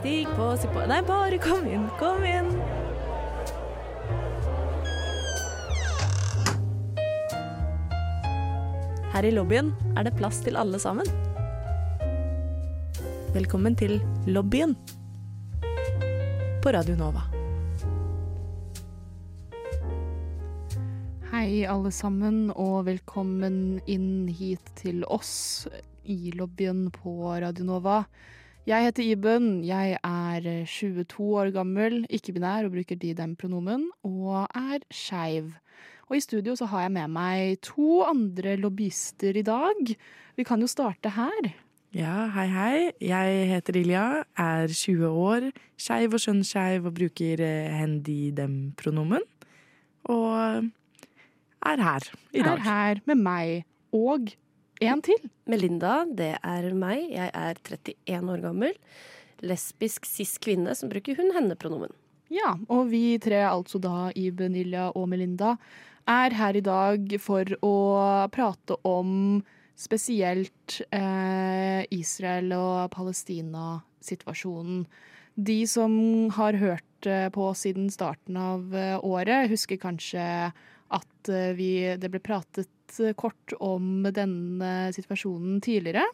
Stig på, si på Nei, bare kom inn, kom inn. Her i lobbyen er det plass til alle sammen. Velkommen til lobbyen på Radio Nova. Hei, alle sammen, og velkommen inn hit til oss i lobbyen på Radio Nova. Jeg heter Iben, jeg er 22 år gammel, ikke-binær og bruker de-dem-pronomen, og er skeiv. Og i studio så har jeg med meg to andre lobbyister i dag. Vi kan jo starte her. Ja, hei, hei. Jeg heter Ilja, er 20 år, skeiv og skjønnskeiv og bruker eh, hen-de-dem-pronomen. Og er her i dag. Er her med meg og en til. Melinda, det er meg. Jeg er 31 år gammel. Lesbisk cis-kvinne som bruker hun-henne-pronomen. Ja, og vi tre, altså da Iben, Ilja og Melinda, er her i dag for å prate om spesielt eh, Israel og Palestina-situasjonen. De som har hørt eh, på siden starten av eh, året, husker kanskje at eh, vi, det ble pratet kort om denne situasjonen tidligere.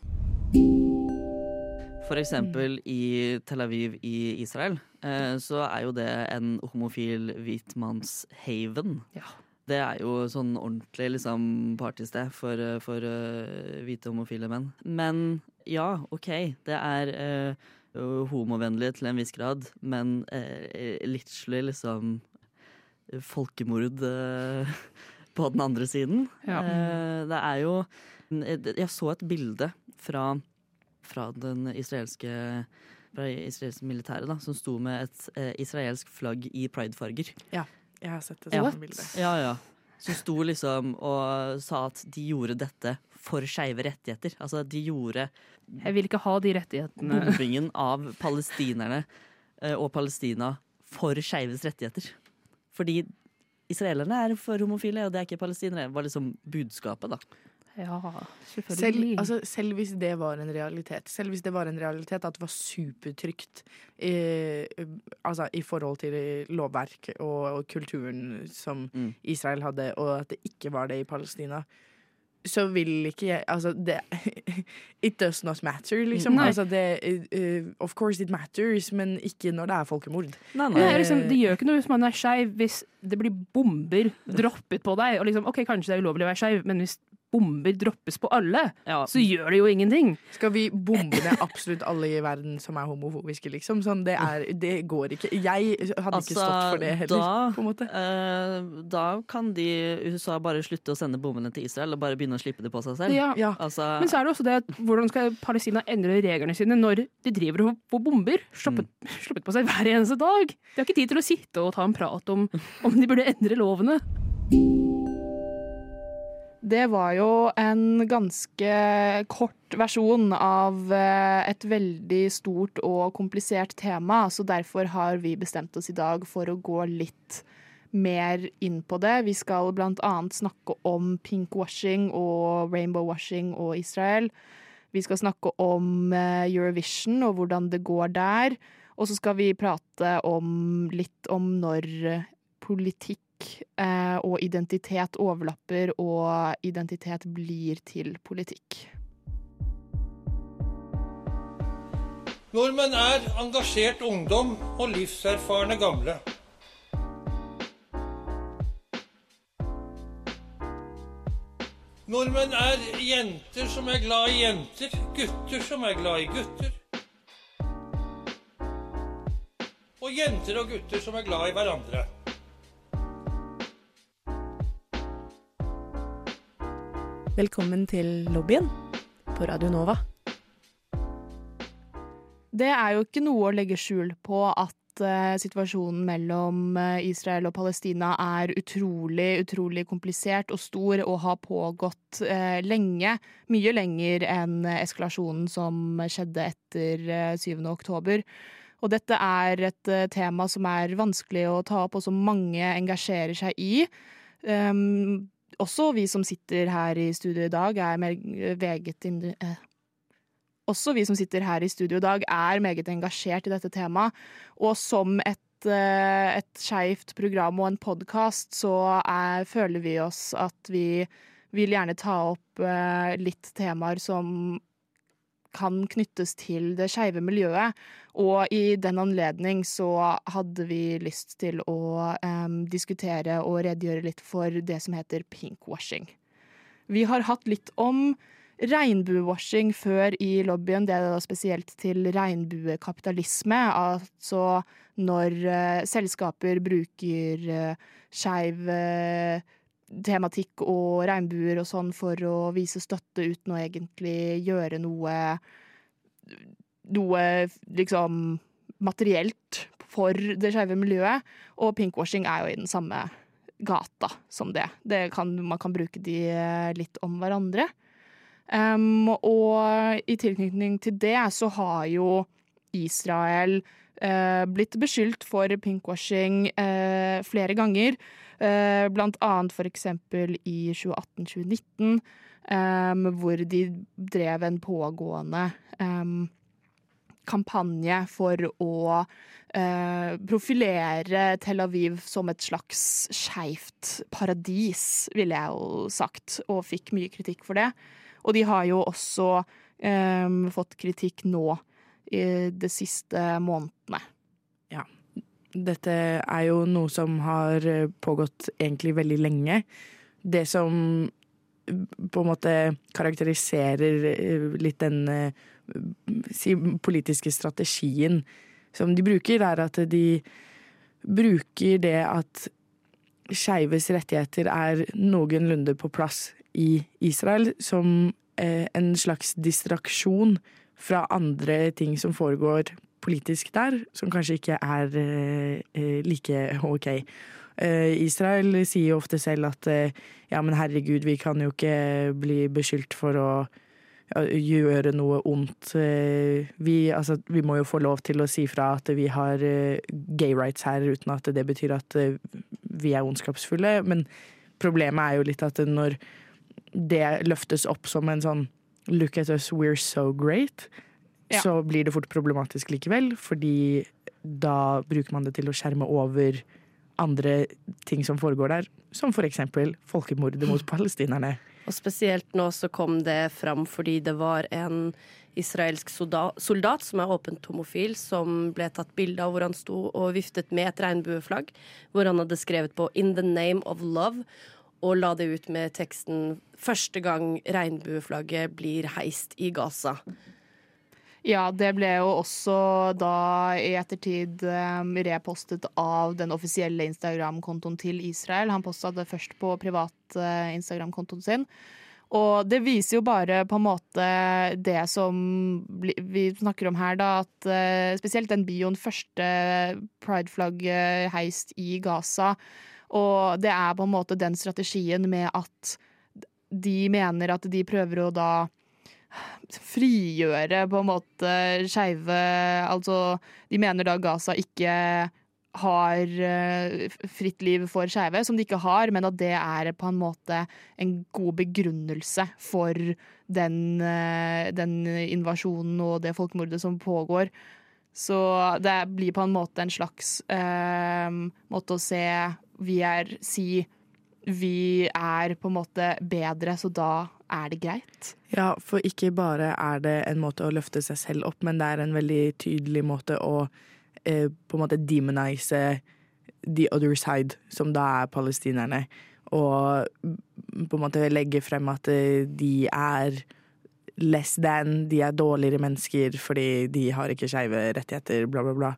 For eksempel i Tel Aviv i Israel, eh, så er jo det en homofil hvitmannshaven. Ja. Det er jo sånn ordentlig liksom partysted for, eh, for uh, hvite homofile menn. Men ja, OK, det er uh, homovennlig til en viss grad, men litt literally liksom folkemord eh, på den andre siden. Ja. Eh, det er jo Jeg så et bilde fra, fra den israelske fra israelske militæret, da, som sto med et eh, israelsk flagg i pridefarger. Jeg har sett det Ja. bildet. Ja, ja. Som sto liksom og sa at de gjorde dette for skeive rettigheter. Altså, de gjorde Jeg vil ikke ha de rettighetene. bombingen av palestinerne eh, og Palestina for skeives rettigheter. Fordi israelerne er for homofile, og det er ikke palestinere. var liksom budskapet, da. Ja, Selv, altså, selv hvis det var en realitet, selv hvis det var en realitet at det var supertrygt i, altså, i forhold til lovverk og, og kulturen som Mm. Israel hadde, og at det ikke var det i Palestina, så vil ikke jeg Altså, det It does not matter, liksom. Altså, det, uh, of course it matters, men ikke når det er folkemord. Nei, det, nei. er liksom, det gjør ikke noe hvis man er skeiv, hvis det blir bomber droppet på deg. Og liksom, ok, Kanskje det er ulovlig å være skeiv, men hvis bomber droppes på alle, Ja, så gjør det jo ingenting. Skal vi bombe ned absolutt alle i verden som er homofobiske, liksom? Sånn, det, er, det går ikke. Jeg hadde ikke stått for det heller, da, på en måte. eh, da kan de USA bare slutte å sende bombene til Israel og bare begynne å slippe det på seg selv. Ja. Ja. Altså, Men så er det også det at hvordan skal Palestina endre reglene sine når de driver og får bomber sluppet, sluppet på seg hver eneste dag? De har ikke tid til å sitte og ta en prat om om de burde endre lovene. Det var jo en ganske kort versjon av eh, et veldig stort og komplisert tema, så derfor har vi bestemt oss i dag for å gå litt mer inn på det. Vi skal annet snakke om pinkwashing og rainbowwashing og Israel. Vi skal snakke om eh, Eurovision og hvordan det går der. Og så skal vi prate om litt om når politikk eh, og identitet overlapper, og identitet blir til politikk. Nordmenn er engasjert ungdom og livserfarne gamle. Nordmenn er jenter som er glad i jenter, gutter som er glad i gutter. Og jenter og gutter som er glad i hverandre. Velkommen til lobbyen på Radio Nova. Det er jo ikke noe å legge skjul på at uh, situasjonen mellom eh, Israel og Palestina er utrolig, utrolig komplisert og stor og har pågått uh, lenge. Mye lenger enn eskalasjonen som skjedde etter uh, 7. oktober. Og dette er et tema som er vanskelig å ta opp, og som mange engasjerer seg i. Um, også vi som sitter her i studio i dag, er veget inn, eh, også vi som sitter her i studio i dag, er meget engasjert i dette temaet. Og som et, eh, et skeivt program og en podkast, så er, føler vi oss at vi vil gjerne ta opp eh, litt temaer som kan knyttes til det skeive miljøet. Og i den anledning så hadde vi lyst til å em, diskutere og redegjøre litt for det som heter pinkwashing. Vi har hatt litt om regnbuewashing før i lobbyen. Det er da spesielt til regnbuekapitalisme. Altså når eh, selskaper bruker uh, skeiv eh, tematikk og regnbuer og sånn for å vise støtte uten å egentlig gjøre noe Noe liksom materielt for det skeive miljøet. Og pinkwashing er jo i den samme gata som det. det kan, man kan bruke de eh, litt om hverandre. Um, og i tilknytning til det så har jo Israel uh, blitt beskyldt for pinkwashing uh, flere ganger. Eh, blant annet eksempel i 2018-2019, um, hvor de drev en pågående kampanje for å eh, profilere Tel Aviv som et slags skeivt paradis, ville jeg jo sagt, og fikk mye kritikk for det. Og de har jo også fått kritikk nå i de siste månedene. Dette er jo noe som har eh, pågått egentlig veldig lenge. Det som eh, på en måte karakteriserer eh, litt den si, politiske strategien som de bruker, er at de bruker det at skeives rettigheter er noenlunde på plass i Israel, som en slags distraksjon fra andre ting som foregår politisk der, som kanskje ikke er eh, eh, like OK. Eh, Israel sier jo ofte selv at eh, ja, men herregud, vi kan jo ikke bli beskyldt for å gjøre noe ondt. Eh, Vi, altså, vi må jo få lov til å si fra at vi har gay rights her, uten at det betyr at vi er ondskapsfulle. Men problemet er jo litt at når det løftes opp som en sånn look at us, we're so great, Ja. så blir det fort problematisk likevel, fordi da bruker man det til å skjerme over andre ting som foregår der, som eksempel folkemordet mot palestinerne. Og spesielt nå så kom det fram fordi det var en israelsk solda- soldat som er åpent homofil, som ble tatt bilde av hvor han sto og viftet med et regnbueflagg, hvor han hadde skrevet på 'In the name of love', og la det ut med teksten 'Første gang regnbueflagget blir heist i Gaza'. Ja, det ble jo også da i ettertid um, repostet av den offisielle Instagram-kontoen til Israel. Han posta det først på privat uh, Instagram-kontoen sin. Og det viser jo bare på en måte det som vi snakker om her, da. At uh, spesielt den bioen første prideflagget heist i Gaza. Og det er på en måte den strategien med at de mener at de prøver å da frigjøre på en måte skeive Altså, de mener da Gaza ikke har eh, fritt liv for skeive, som de ikke har, men at det er på en måte en god begrunnelse for den, eh, den invasjonen og det folkemordet som pågår. Så det blir på en måte en slags eh, måte å se Vi er Si vi er på en måte bedre, så da er det greit. Ja, for ikke bare er det en måte å løfte seg selv opp, men det er en veldig tydelig måte å eh, på en måte demonize the other side, som da er palestinerne. Og på en måte legge frem at eh, de er less than, de er dårligere mennesker fordi de har ikke skeive rettigheter, bla, bla, bla.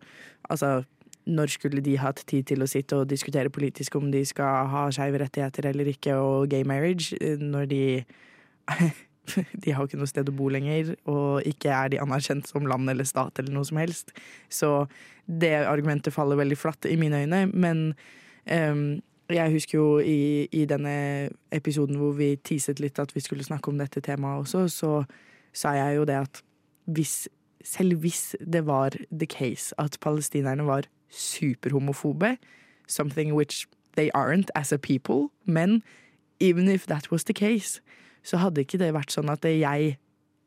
Altså, når skulle de hatt tid til å sitte og diskutere politisk om de skal ha skeive rettigheter eller ikke, og gay marriage, eh, når de de har ikke noe sted å bo lenger, og ikke er de anerkjent som land eller stat eller noe som helst. Så det argumentet faller veldig flatt i mine øyne. Men um, jeg husker jo i, i denne episoden hvor vi teaset litt at vi skulle snakke om dette temaet også, så sa jeg jo det at hvis, selv hvis det var the case at palestinerne var superhomofobe, something which they aren't as a people, men even if that was the case, så hadde ikke det vært sånn at jeg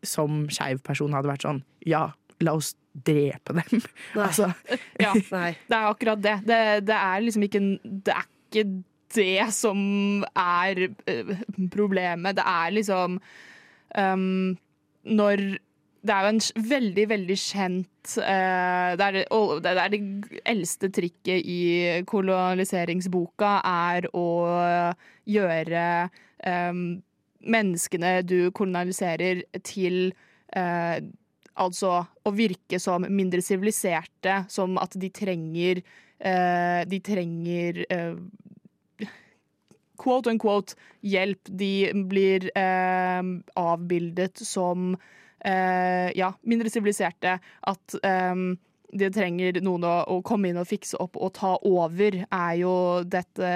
som skeiv person hadde vært sånn Ja, la oss drepe dem. Nei. altså, Ja, Nei. det er akkurat det. Det, det er liksom ikke Det er ikke det som er eh, problemet. Det er liksom um, Når det er jo en veldig, veldig kjent uh, det, er, det er det eldste trikket i koloniseringsboka, er å gjøre um, menneskene du kolonialiserer, til uh, Altså å virke som mindre siviliserte, som at de trenger uh, De trenger quote unquote hjelp. De blir avbildet som ja, mindre siviliserte. At eh, de trenger noen å, å komme inn og fikse opp og ta over, er jo dette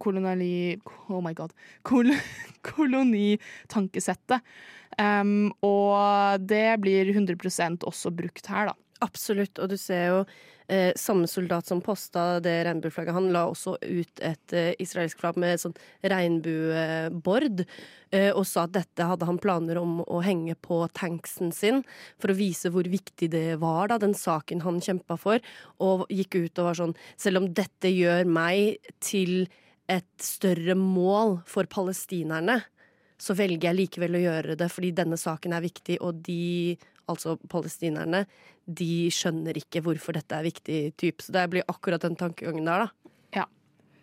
koloniali... Oh my god. Kol kolonitankesettet. Um, og det blir 100% også brukt her, da. Absolutt, og du ser jo eh, samme soldat som posta det regnbueflagget, han la også ut et eh, israelsk flagg med sånn regnbuebord, eh, og sa at dette hadde han planer om å henge på tanksen sin, for å vise hvor viktig det var, da, den saken han kjempa for, og gikk ut og var sånn Selv om dette gjør meg til et større mål for palestinerne, så velger jeg likevel å gjøre det fordi denne saken er viktig, og de, altså palestinerne, de skjønner ikke hvorfor dette er viktig. Typ. Så det blir akkurat den tankegangen der, da. Ja.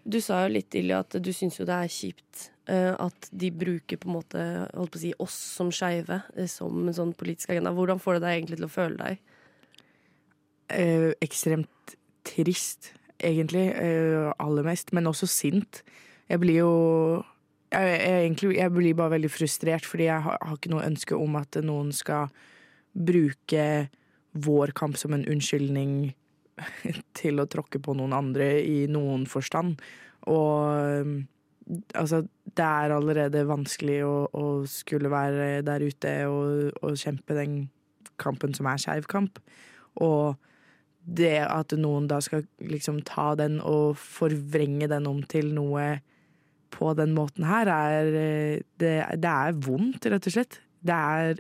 Du sa jo litt, Ilja, at du syns jo det er kjipt uh, at de bruker på en måte holdt på å si, oss som skeive eh, som en sånn politisk agenda. Hvordan får det deg egentlig til å føle deg? Uh, ekstremt trist, egentlig. Uh, aller mest. Men også sint. Jeg blir jo jeg, jeg, egentlig, jeg blir bare veldig frustrert, fordi jeg har, har ikke noe ønske om at noen skal bruke vår kamp som en unnskyldning til å tråkke på noen andre i noen forstand. Og um, altså, det er allerede vanskelig å, å skulle være der ute og, og kjempe den kampen som er skeiv kamp. Og det at noen da skal liksom ta den og forvrenge den om til noe på den måten her, er eh, Det, det er vondt, rett og slett. Det er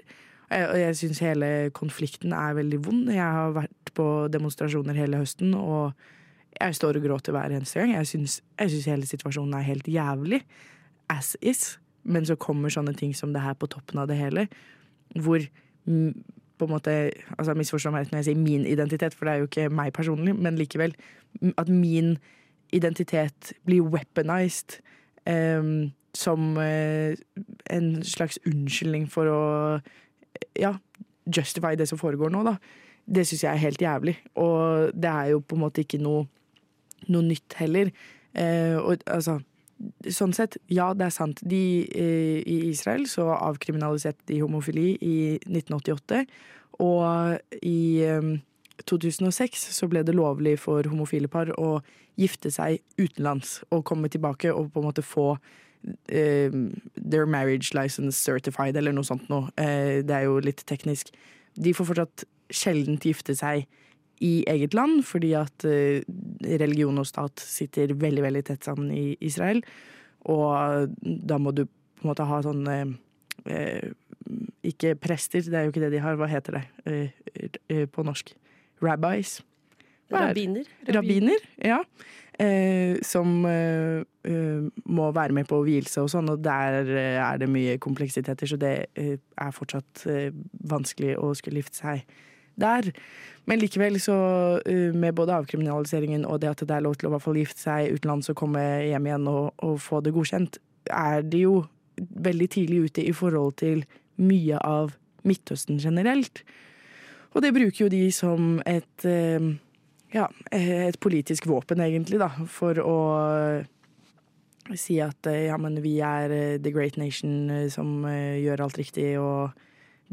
Og jeg syns hele konflikten er veldig vond. Jeg har vært på demonstrasjoner hele høsten, og jeg står og gråter hver eneste gang. Jeg syns, hele situasjonen er helt jævlig. As is. Men så kommer sånne ting som det her på toppen av det hele, hvor på en måte altså Misforstå meg når jeg sier min identitet, for det er jo ikke meg personlig, men likevel. At min identitet blir weaponized um, som uh, en slags unnskyldning for å ja, justify det som foregår nå, da. Det syns jeg er helt jævlig. Og det er jo på en måte ikke noe, noe nytt heller. Eh, og altså Sånn sett, ja, det er sant. De, eh, I Israel så avkriminaliserte de homofili i 1988. Og i eh, 2006 så ble det lovlig for homofile par å gifte seg utenlands og komme tilbake og på en måte få their marriage license certified, eller noe sånt noe. Eh, det er jo litt teknisk. De får fortsatt sjelden gifte seg i eget land, fordi at eh, religion og stat sitter veldig, veldig tett sammen i Israel. Og da må du på en måte ha sånn eh, eh, Ikke prester, det er jo ikke det de har. Hva heter det eh, på norsk? Rabbis. Er? Rabbiner? Rabbiner, ja. Eh, som eh, eh, må være med på vielse og sånn, og der eh, er det mye kompleksiteter, så det eh, er fortsatt eh, vanskelig å skulle gifte seg der. Men likevel, så med både avkriminaliseringen og det at det er lov til å fall gifte seg utenlands og komme hjem igjen og, og få det godkjent, er de jo veldig tidlig ute i forhold til mye av Midtøsten generelt. Og det bruker jo de som et ja, et politisk våpen, egentlig, da, for å si at eh, ja, men vi er eh, the great nation eh, som eh, gjør alt riktig, og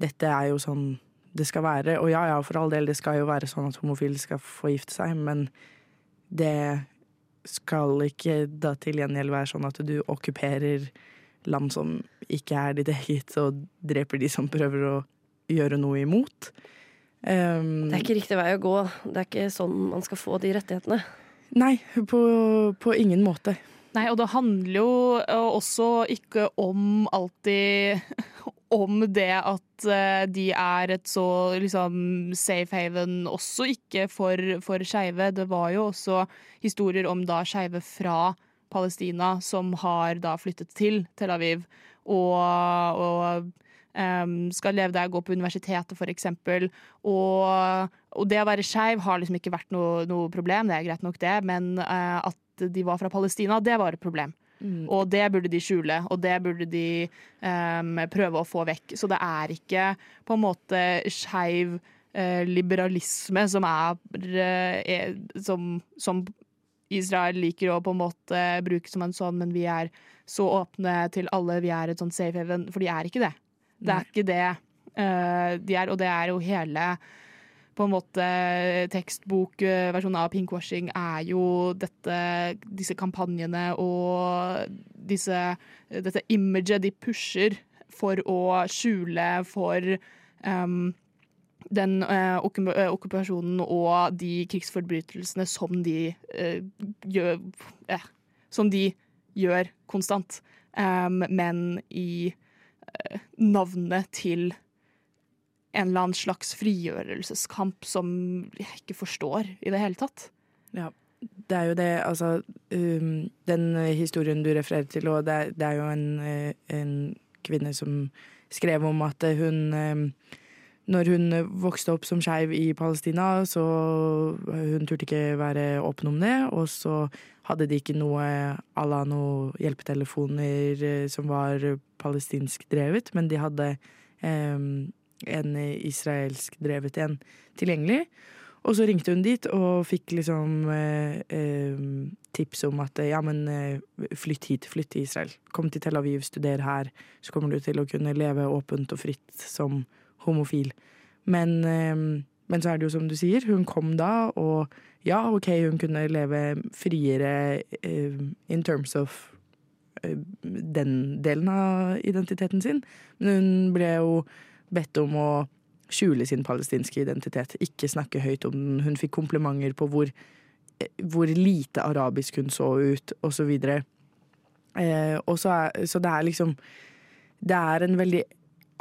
dette er jo sånn det skal være. Og ja, ja, for all del, det skal jo være sånn at homofile skal få gifte seg, men det skal ikke da til gjengjeld være sånn at du okkuperer land som ikke er ditt eget, og dreper de som prøver å gjøre noe imot. Um, Det er ikke riktig vei å gå. Det er ikke sånn man skal få de rettighetene. Nei, på, på ingen måte. Nei, og det handler jo eh, også ikke om alltid om det at eh, de er et så liksom safe haven også ikke for, for skeive. Det var jo også historier om da skeive fra Palestina som har da flyttet til Tel Aviv og, og skal leve der, gå på universitetet eksempel. Og, og det å være skeiv har liksom ikke vært noe, noe problem, det er greit nok det, men eh, at de var fra Palestina, det var et problem. Og det burde de skjule, og det burde de um, prøve å få vekk. Så det er ikke på en måte skeiv uh, liberalisme som er, uh, er som, som Israel liker å på en måte bruke som en sånn, men vi er så åpne til alle, vi er et sånt safe haven. For de er ikke det. Det er ikke det uh, de er, og det er jo hele på en måte tekstbokversjonen av pinkwashing er jo dette, disse kampanjene og disse, dette imaget de pusher for å skjule for um, den uh, okkupasjonen og de krigsforbrytelsene som de uh, gjør uh, Som de gjør konstant. Um, men i navnet til en eller annen slags frigjørelseskamp som jeg ikke forstår i det hele tatt. Ja, det er jo det, altså um, Den historien du refererer til, og det, det er jo en, eh, en kvinne som skrev om at hun um, Når hun vokste opp som skeiv i Palestina, så hun turte ikke være åpen om det. Og så hadde de ikke noe à la noen hjelpetelefoner eh, som var palestinsk drevet, men de hadde eh, en israelsk drevet en tilgjengelig. Og så ringte hun dit og fikk liksom eh, eh, tips om at eh, ja, men eh, flytt hit, flytt til Israel. Kom til Tel Aviv, studer her, så kommer du til å kunne leve åpent og fritt som homofil. Men, eh, men så er det jo som du sier, hun kom da, og ja, ok, hun kunne leve friere eh, in terms of eh, den delen av identiteten sin, men hun ble jo bedt om å skjule sin palestinske identitet, ikke snakke høyt om den. Hun fikk komplimenter på hvor, hvor lite arabisk hun så ut, og så. Eh, og så, er, så det er liksom Det er en veldig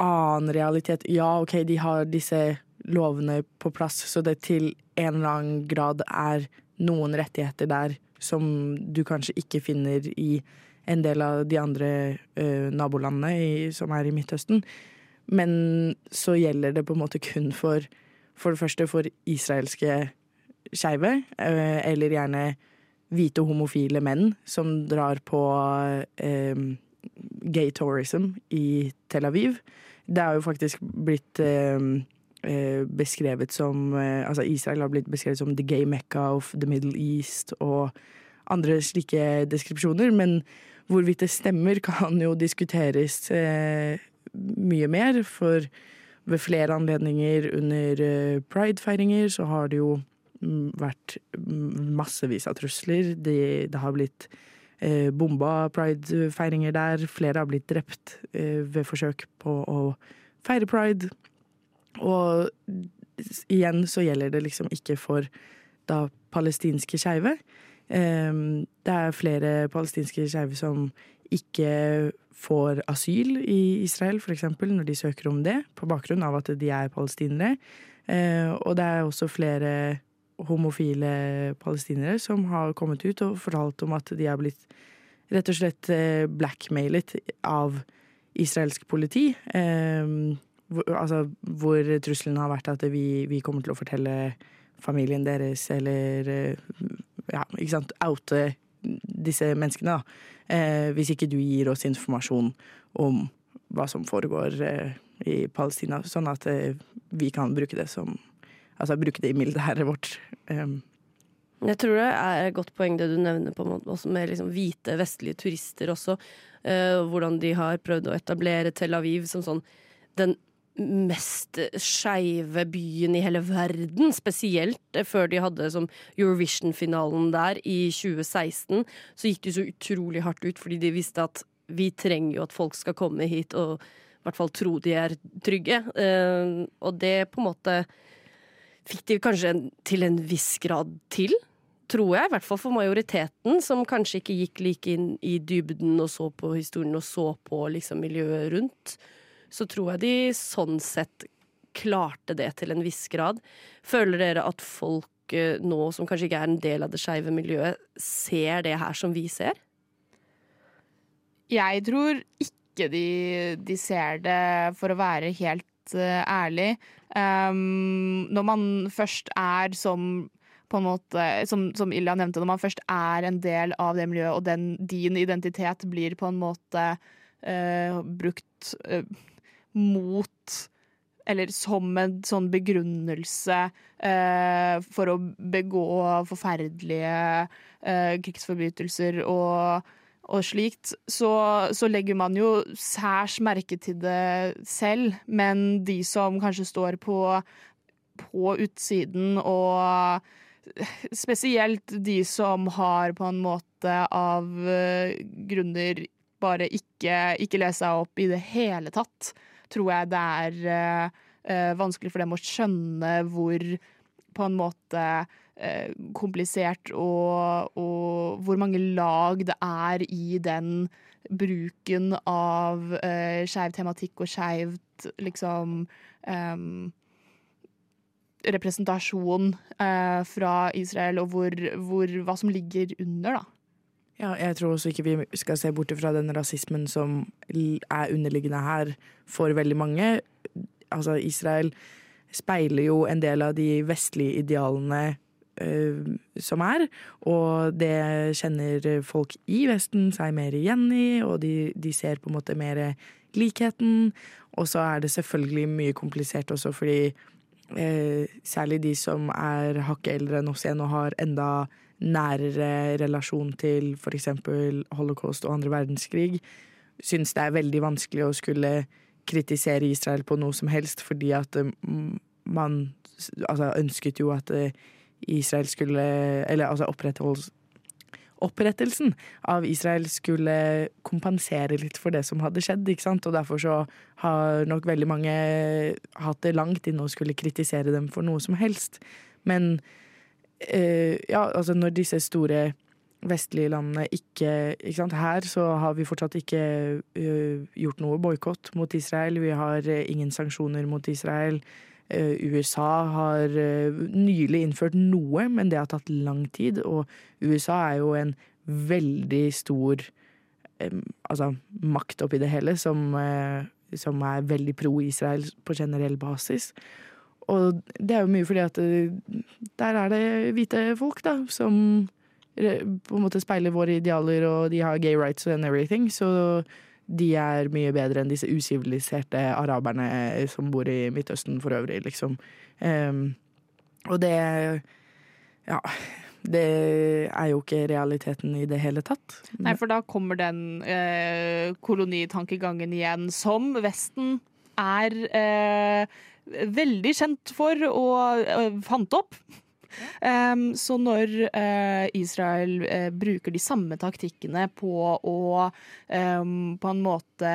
annen realitet. Ja, OK, de har disse lovene på plass, så det til en eller annen grad er noen rettigheter der som du kanskje ikke finner i en del av de andre eh, nabolandene i, som er i Midtøsten. Men så gjelder det på en måte kun for for det første for israelske skeive, eh, eller gjerne hvite homofile menn som drar på eh, gay tourism i Tel Aviv. Det er jo faktisk blitt eh, eh, beskrevet som eh, Altså Israel har blitt beskrevet som the gay mecca of the Middle East og andre slike deskripsjoner, men hvorvidt det stemmer, kan jo diskuteres mye mer, for ved flere anledninger under pride-feiringer så har det jo mm, vært mm, massevis av trusler. Det, det har blitt bomba pride-feiringer der. Flere har blitt drept eh, ved forsøk på å feire pride. Og igjen så gjelder det liksom ikke for da palestinske skeive. Eh, det er flere palestinske skeive som ikke får asyl i Israel, f.eks. når de søker om det, på bakgrunn av at de er palestinere. Eh, og det er også flere homofile palestinere som har kommet ut og fortalt om at de har blitt rett og slett eh, blackmailet av israelsk politi. Eh, hvor, altså, hvor trusselen har vært at vi, vi kommer til å fortelle familien deres eller eh, ja, ikke sant, oute disse menneskene, da. Eh, hvis ikke du gir oss informasjon om hva som foregår eh, i Palestina, sånn at eh, vi kan bruke det som Altså bruke det i militæret vårt. Eh, Jeg tror det er et godt poeng det du nevner måte, med liksom hvite vestlige turister også. Uh, hvordan de har prøvd å etablere Tel Aviv som sånn den mest skeive byen i hele verden. Spesielt før de hadde Eurovision-finalen der i 2016. Så gikk de så utrolig hardt ut fordi de visste at vi trenger jo at folk skal komme hit og i hvert fall tro de er trygge. Uh, og det på en måte fikk de kanskje til en viss grad til, tror jeg. I hvert fall for majoriteten, som kanskje ikke gikk like inn i dybden og så på historien og så på liksom miljøet rundt. så tror jeg de sånn sett klarte det til en viss grad. Føler dere at folk eh, nå, som kanskje ikke er en del av det skeive miljøet, ser det her som vi ser? Jeg tror ikke de, de ser det, for å være helt uh, ærlig. Um, når man først er som på en måte, som, som Ilja nevnte, når man først er en del av det miljøet, og den, din identitet blir på en måte uh, brukt uh, mot eller som en sånn begrunnelse eh, for å begå forferdelige krigsforbrytelser og, og slikt, så, så, legger man jo særs merke til det selv. Men de som kanskje står på, på utsiden, og spesielt de som har på en måte av uh, grunner bare ikke, ikke lest seg opp i det hele tatt, tror jeg det er uh, vanskelig for dem å skjønne hvor på en måte uh, komplisert og, og, hvor mange lag det er i den bruken av uh, skeiv tematikk og skeivt liksom um, representasjon uh, fra Israel, og hvor, hvor, hva som ligger under, da. Ja, jeg tror også ikke vi skal se bort fra den rasismen som er underliggende her for veldig mange. Altså, Israel speiler jo en del av de vestlige idealene som er, og det kjenner folk i Vesten seg mer igjen i, og de, de ser på en måte mer likheten. Og så er det selvfølgelig mye komplisert også fordi eh, særlig de som er hakket eldre enn oss igjen og har enda nærere relasjon til f.eks. holocaust og andre verdenskrig, syns det er veldig vanskelig å skulle kritisere Israel på noe som helst, fordi at man altså, ønsket jo at Israel skulle Eller altså Opprettelsen av Israel skulle kompensere litt for det som hadde skjedd, ikke sant? og derfor så har nok veldig mange hatt det langt inne og skulle kritisere dem for noe som helst. Men eh, ja, altså når disse store vestlige landene ikke, ikke sant? Her så har vi fortsatt ikke uh, gjort noe boikott mot Israel. Vi har uh, ingen sanksjoner mot Israel. Uh, USA har nylig innført noe, men det har tatt lang tid. Og USA er jo en veldig stor altså, makt oppi det hele, som, som er veldig pro-Israel på generell basis. Og det er jo mye fordi at der er det hvite folk, da, som på en måte speiler våre idealer, og de har gay rights and everything. Så de er mye bedre enn disse usiviliserte araberne som bor i Midtøsten for øvrig, liksom. Um, og det Ja. Det er jo ikke realiteten i det hele tatt. Nei, for da kommer den eh, kolonitankegangen igjen, som Vesten er eh, veldig kjent for og eh, fant opp. Um, så når uh, Israel uh, bruker de samme taktikkene på å um, på en måte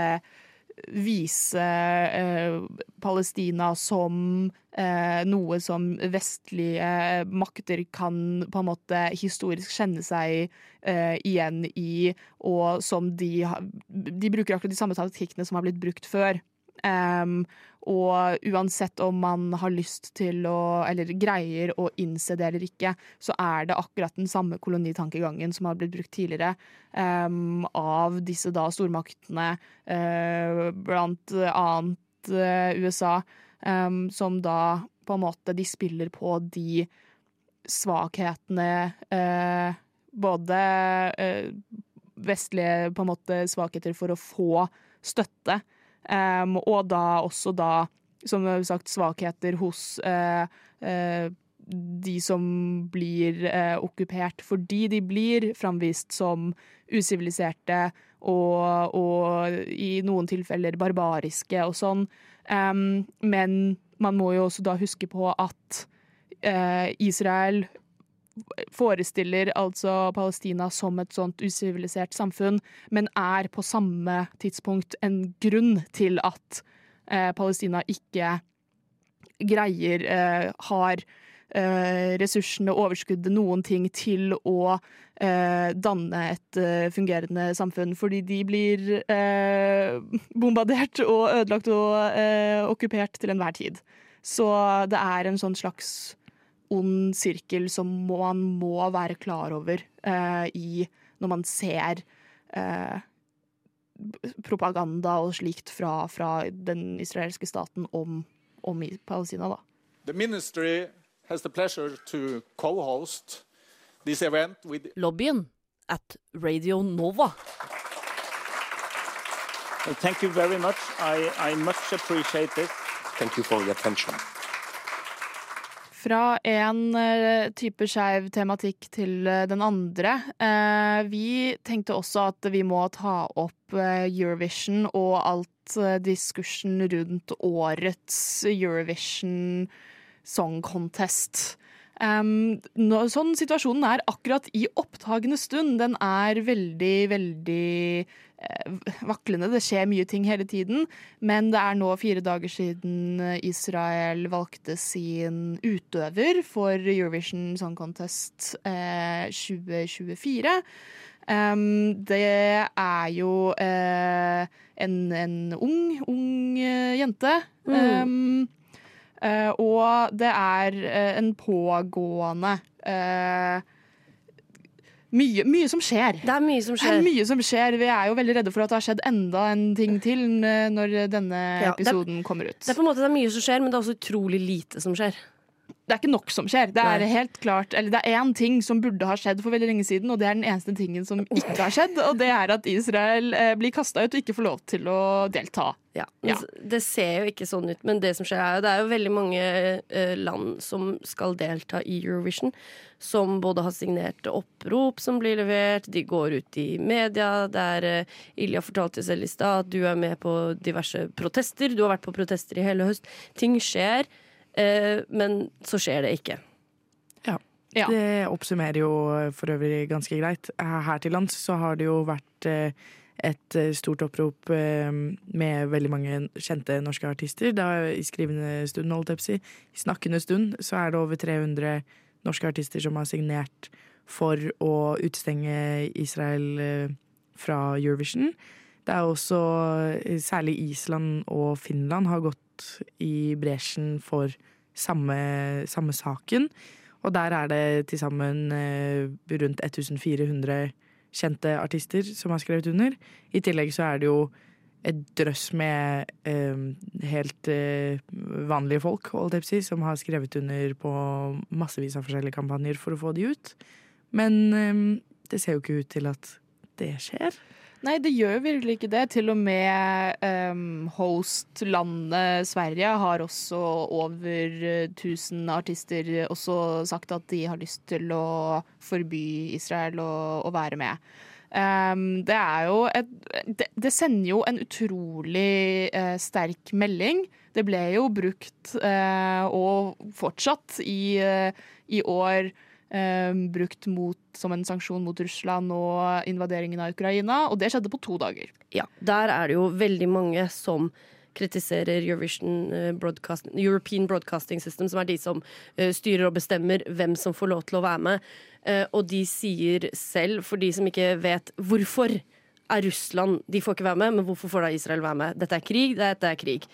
vise uh, Palestina som noe som vestlige makter kan på en måte historisk kjenne seg igjen i, og som de, de bruker akkurat de samme taktikkene som har blitt brukt før. Um, og uansett om man har lyst til å, eller greier å innse det eller ikke, så er det akkurat den samme kolonitankegangen som har blitt brukt tidligere um, av disse da stormaktene, uh, blant annet uh, USA, um, som da på en måte de spiller på de svakhetene uh, Både vestlige på en måte svakheter for å få støtte Um, og da også da, som sagt, svakheter hos uh, uh, de som blir uh, okkupert, fordi de blir framvist som usiviliserte og, og, i noen tilfeller barbariske og sånn. Um, men man må jo også da huske på at Israel forestiller altså Palestina som et sånt usivilisert samfunn, men er på samme tidspunkt en grunn til at eh, Palestina ikke greier, eh, har eh, ressursene, overskuddet, noen ting til å eh, danne et eh, fungerende samfunn. Fordi de blir eh, bombardert og ødelagt og okkupert til enhver tid. Så det er en sånn slags ond sirkel som man må være klar over uh, i når man ser uh, propaganda og slikt fra, fra den israelske staten om, om i Palestina, da. The ministry has the pleasure to co-host this event with Lobbyen at Radio Nova. Thank you very much. I, I much appreciate it. Thank you for your attention. Fra en eh, type skeiv tematikk til eh, den andre. Eh, vi tenkte også at vi må ta opp Eurovision og alt diskursen rundt årets Eurovision Song Contest. Um, no, sånn situasjonen er akkurat i opptagende stund. Den er veldig, veldig eh, vaklende. Det skjer mye ting hele tiden. Men det er nå fire dager siden Israel valgte sin utøver for Eurovision Song Contest eh, 2024. Um, det er jo eh, en, en ung, ung jente. jente. Um, eh, og det er eh, en pågående eh, mye, mye som skjer. Det er mye som Det er skjer. mye som skjer. Vi er jo veldig redde for at det har skjedd enda en ting til eh, når denne Ja, det er- episoden kommer ut. Det er på en måte det er mye som skjer, men det er også utrolig lite som skjer. Det er ikke nok som skjer. Det er Nei. helt klart, eller det er én ting som burde ha skjedd for veldig lenge siden, og det er den eneste tingen som ikke har skjedd, og det er at Israel eh, blir kasta ut og ikke får lov til å delta. Ja, Ja. Det ser jo ikke sånn ut, men det som skjer er jo det er jo veldig mange eh, land som skal delta i Eurovision, som både har signert opprop som blir levert, de går ut i media. Der uh, Ilja fortalte selv i stad at du er med på diverse protester. Du har vært på protester i hele høst. Ting skjer, eh, men så skjer det ikke. Ja. Det oppsummerer jo for øvrig ganske greit. Her til lands så har det jo vært eh, et eh, stort opprop eh, med veldig mange kjente norske artister. Da, I skrivende stund, holdt jeg på å si. I snakkende stund så er det over 300 norske artister som har signert for å utestenge Israel eh, fra Eurovision. Det er også eh, særlig Island og Finland har gått i bresjen for samme, samme saken. Og der er det til sammen eh, rundt 1400 kjente artister som har skrevet under. I tillegg så er det jo et drøss med eh, helt eh, vanlige folk, si, som har skrevet under på massevis av forskjellige kampanjer for å få de ut. Men eh, det ser jo ikke ut til at det skjer. Nei, det gjør virkelig ikke det. Til og med um, host-landet Sverige har også over eh, 1000 artister også sagt at de har lyst til å forby Israel å, å være med. Um, det er jo et det, det sender jo en utrolig uh, sterk melding. Det ble jo brukt, uh, og fortsatt i, uh, i år, eh, brukt mot, som en sanksjon mot Russland og invaderingen av Ukraina, og det skjedde på to dager. Ja, der er det jo veldig mange som kritiserer eh, Broadcast, European Broadcasting System, som er de som eh, styrer og bestemmer hvem som får lov til å være med. Eh, og de sier selv, for de som ikke vet hvorfor er Russland De får ikke være med, men hvorfor får da Israel være med? Dette er krig, dette er krig.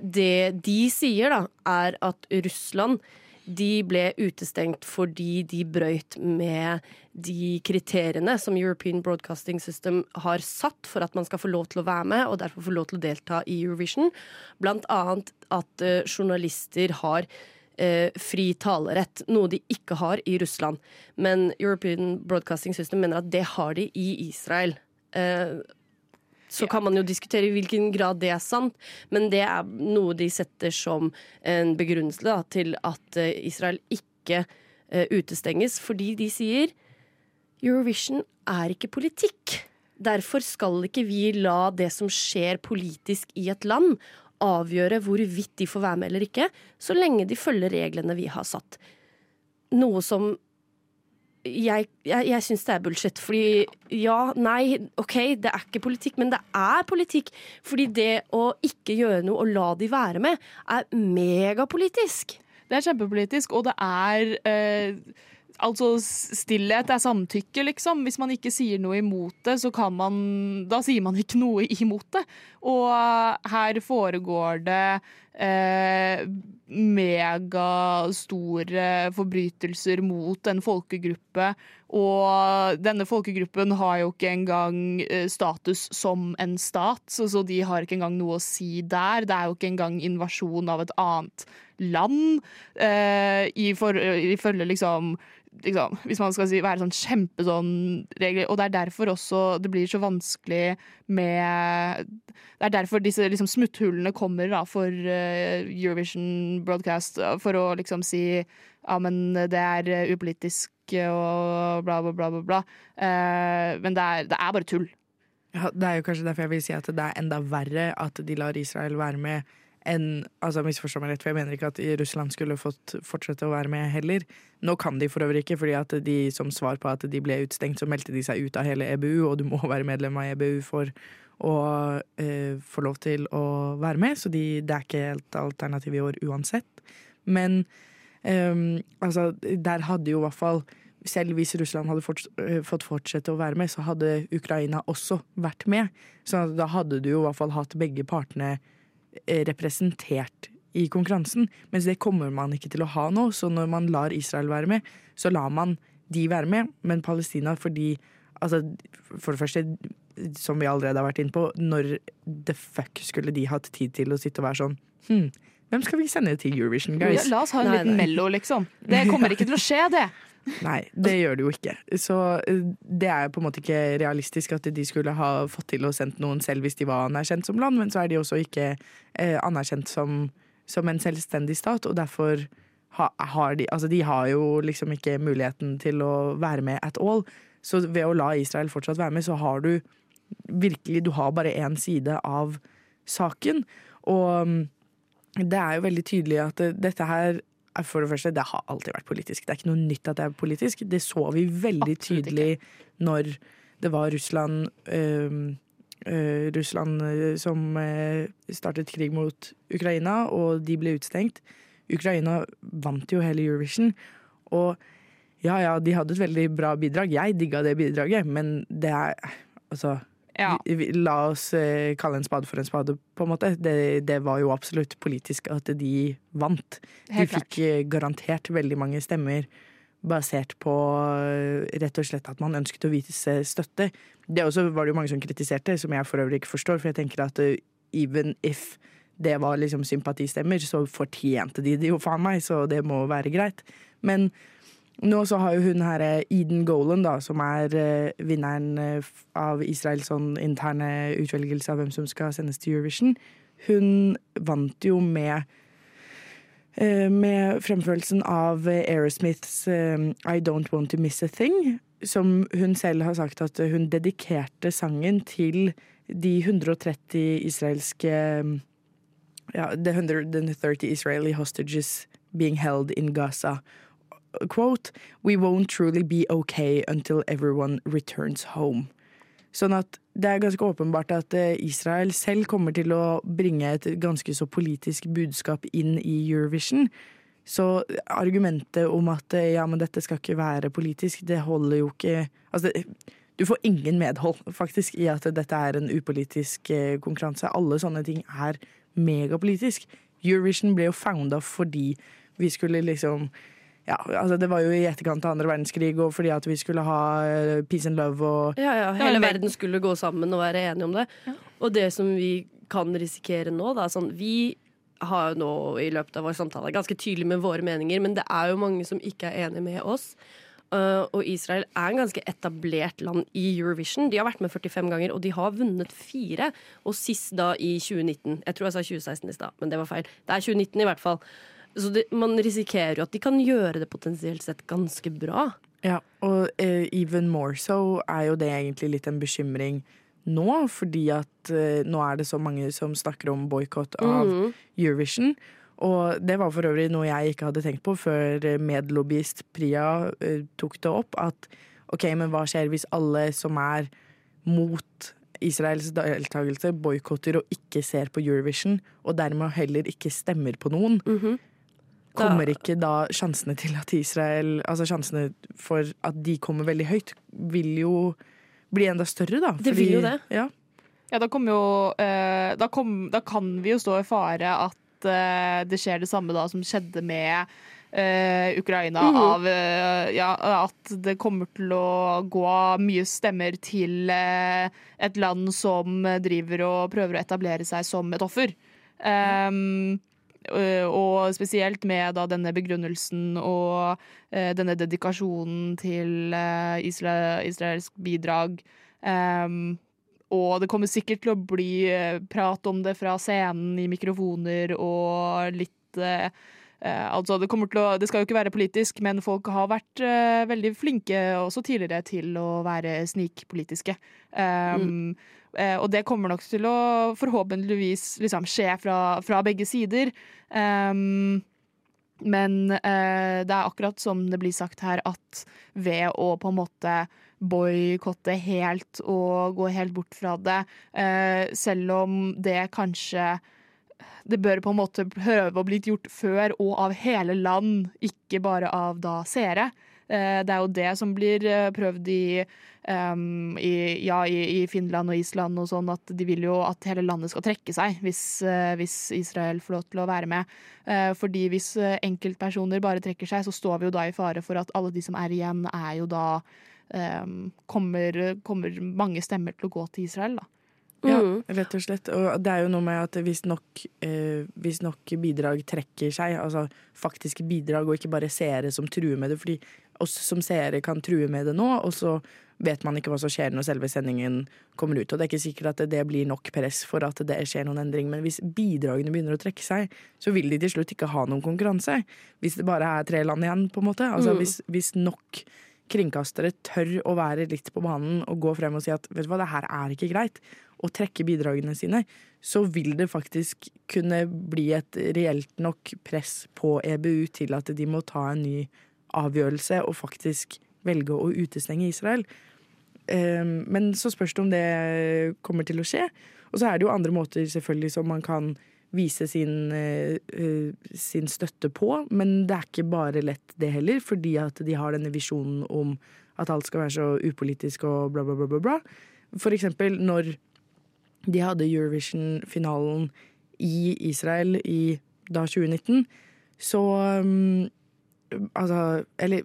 Det de sier, da, er at Russland de ble utestengt fordi de brøyt med de kriteriene som European Broadcasting System har satt for at man skal få lov til å være med, og derfor få lov til å delta i Eurovision. Blant annet at eh, journalister har eh, fri talerett, noe de ikke har i Russland. Men European Broadcasting System mener at det har de i Israel. Eh, så kan man jo diskutere i hvilken grad det er sant, men det er noe de setter som en begrunnelse da, til at eh, Israel ikke eh, utestenges, fordi de sier Eurovision er ikke politikk. Derfor skal ikke vi la det som skjer politisk i et land, avgjøre hvorvidt de får være med eller ikke, så lenge de følger reglene vi har satt. Noe som jeg, jeg, jeg syns det er bullshit. Fordi ja, nei, OK, det er ikke politikk, men det er politikk. Fordi det å ikke gjøre noe og la de være med, er megapolitisk. Det er kjempepolitisk, og det er eh, Altså, stillhet er samtykke, liksom. Hvis man ikke sier noe imot det, så kan man Da sier man ikke noe imot det. Og her foregår det eh, megastore forbrytelser mot en folkegruppe. Og denne folkegruppen har jo ikke engang eh, status som en stat, så de har ikke engang noe å si der. Det er jo ikke engang invasjon av et annet land. i Ifølge liksom Liksom, hvis man skal si, være sånn kjempesånn regler. Og det er derfor også det blir så vanskelig med Det er derfor disse liksom, smutthullene kommer da, for uh, Eurovision Broadcast. For å liksom si ja, men det er upolitisk og bla, bla, bla. bla, bla. Uh, men det er, det er, bare tull. Ja, det er jo kanskje derfor jeg vil si at det er enda verre at de lar Israel være med enn altså Misforstå meg rett, for jeg mener ikke at Russland skulle fått fortsette å være med heller. Nå kan de for øvrig ikke, fordi at de som svar på at de ble utstengt, så meldte de seg ut av hele EBU, og du må være medlem av EBU for å eh, få lov til å være med. Så de, det er ikke helt alternativ i år uansett. Men eh, altså, der hadde jo i hvert fall selv hvis Russland hadde fått, eh, fått fortsette å være med, så hadde Ukraina også vært med. Så da hadde du jo i hvert fall hatt begge partene representert i konkurransen. Mens det kommer man ikke til å ha nå. Så når man lar Israel være med, så lar man de være med. Men Palestina fordi altså, For det første, som vi allerede har vært inne på, når the fuck skulle de hatt tid til å sitte og være sånn hm, hvem skal vi sende til Eurovision, guys? La oss ha en nei, liten nei. Mello, liksom. Det kommer ikke til å skje, det. Nei, det gjør det jo ikke. Så eh, det er på en måte ikke realistisk at de skulle ha fått til å sendt noen selv hvis de var anerkjent som land, men så er de også ikke eh, anerkjent som, som, en selvstendig stat, og derfor ha, har de Altså, de har jo liksom ikke muligheten til å være med at all. Så ved å la Israel fortsatt være med, så har du virkelig Du har bare én side av saken. Og mm, det er jo veldig tydelig at dette her for det første, det har alltid vært politisk. Det er ikke noe nytt at det er politisk. Det så vi veldig tydelig når det var Russland øh, øh, Russland øh, som øh, startet krig mot Ukraina, og de ble utstengt. Ukraina vant jo hele Eurovision. Og ja, ja, de hadde et veldig bra bidrag. Jeg digga det bidraget, men det er Altså ja. La oss eh, kalle en spade for en spade, på en måte. Det, det var jo absolutt politisk at de vant. de fikk garantert veldig mange stemmer basert på eh, rett og slett at man ønsket å vise støtte. Det også var det jo mange som kritiserte, som jeg for øvrig ikke forstår. For jeg tenker at eh, even if det var liksom sympatistemmer, så fortjente de det jo faen meg, så det må være greit. Men nå så har jo hun her eh, Eden Golan, da, som er uh, vinneren uh, av Israels sånn interne utvelgelse av hvem som skal sendes til Eurovision. Hun vant jo med uh, med fremførelsen av Aerosmiths I Don't Want To Miss A Thing, som hun selv har sagt at hun dedikerte sangen til de 130 israelske ja, the 130 Israeli hostages being held in Gaza quote, We won't truly be okay until everyone returns home. Sånn at det er ganske åpenbart at eh, Israel selv kommer til å bringe et ganske så politisk budskap inn i Eurovision. Så argumentet om at eh, ja, men dette skal ikke være politisk, det holder jo ikke Altså, du får ingen medhold, faktisk, i at dette er en upolitisk eh, konkurranse. Alle sånne ting er megapolitisk. Eurovision ble jo founda fordi vi skulle liksom ja, altså Det var jo i etterkant av andre verdenskrig, og fordi at vi skulle ha uh, peace and love og Ja, ja, hele verden skulle gå sammen og være enige om det. Ja. Og det som vi kan risikere nå, da sånn Vi har jo nå i løpet av vår samtale ganske tydelig med våre meninger, men det er jo mange som ikke er enig med oss. Uh, og Israel er en ganske etablert land i Eurovision. De har vært med 45 ganger, og de har vunnet fire. Og sist da i 2019. Jeg tror jeg sa 2016 i stad, men det var feil. Det er 2019 i hvert fall. Så det, man risikerer jo at de kan gjøre det potensielt sett ganske bra. Ja, og uh, even more so er jo det egentlig litt en bekymring nå, fordi at uh, nå er det så mange som snakker om boikott av mm. Eurovision. Og det var for øvrig noe jeg ikke hadde tenkt på før medlobbyist Priya uh, tok det opp. At OK, men hva skjer hvis alle som er mot Israels deltakelse, boikotter og ikke ser på Eurovision, og dermed heller ikke stemmer på noen? Mm -hmm. Kommer ikke da sjansene til at Israel Altså sjansene for at de kommer veldig høyt, vil jo bli enda større, da. Det vil jo det. Ja. Ja, da kommer jo eh, da, kom, da kan vi jo stå i fare at eh, det skjer det samme da som skjedde med Uh, Ukraina. Mhm. Av uh, ja, at det kommer til å gå mye stemmer til uh, et land som driver og prøver å etablere seg som et offer. Um, og spesielt med da denne begrunnelsen og eh, denne dedikasjonen til eh, isra israelsk bidrag. Um, og det kommer sikkert til å bli eh, prat om det fra scenen i mikrofoner og litt eh, eh, altså det, å, det skal jo ikke være politisk, men folk har vært eh, veldig flinke også tidligere til å være snikpolitiske. Um, eh, og det kommer nok til å forhåpentligvis liksom, skje fra, fra begge sider. Um, men eh, det er akkurat som det blir sagt her, at ved å på en måte boikotte helt og gå helt bort fra det, eh, selv om det kanskje det bør på en måte prøve å bli gjort før og av hele land, ikke bare av da seere. Eh, Det er jo det som blir eh, prøvd i, um, i, ja, i, i Finland og Island og sånn, at de vil jo at hele landet skal trekke seg hvis, eh, hvis Israel får lov til å være med. Eh, Fordi hvis enkeltpersoner bare trekker seg, så står vi jo da i fare for at alle de som er igjen, er jo da um, kommer, kommer mange stemmer til å gå til Israel, da. Ja, Mm. rett og slett. Og det er jo noe med at hvis nok, eh, hvis nok bidrag trekker seg, altså faktiske bidrag, og ikke bare seere som truer med det, fordi oss som seere kan true med det nå, og så vet man ikke hva som skjer når selve sendingen kommer ut. Og det er ikke sikkert at det blir nok press for at det skjer noen endring, men hvis bidragene begynner å trekke seg, så vil de til slutt ikke ha noen konkurranse. Hvis det bare er tre land igjen, på en måte. Altså Mm. hvis, hvis nok kringkastere tør å være litt på banen og gå frem og si at vet du hva, det her er ikke greit, og trekke bidragene sine, så vil det faktisk kunne bli et reelt nok press på EBU til at de må ta en ny avgjørelse og faktisk velge å utestenge Israel. Eh, Men så spørs det om det kommer til å skje. Og så er det jo andre måter selvfølgelig som man kan vise sin, eh, eh, sin støtte på, men det er ikke bare lett det heller, fordi at de har denne visjonen om at alt skal være så upolitisk og bla, bla, bla, bla. bla. For eksempel når de hadde Eurovision-finalen i Israel i da 2019, så um, Altså, eller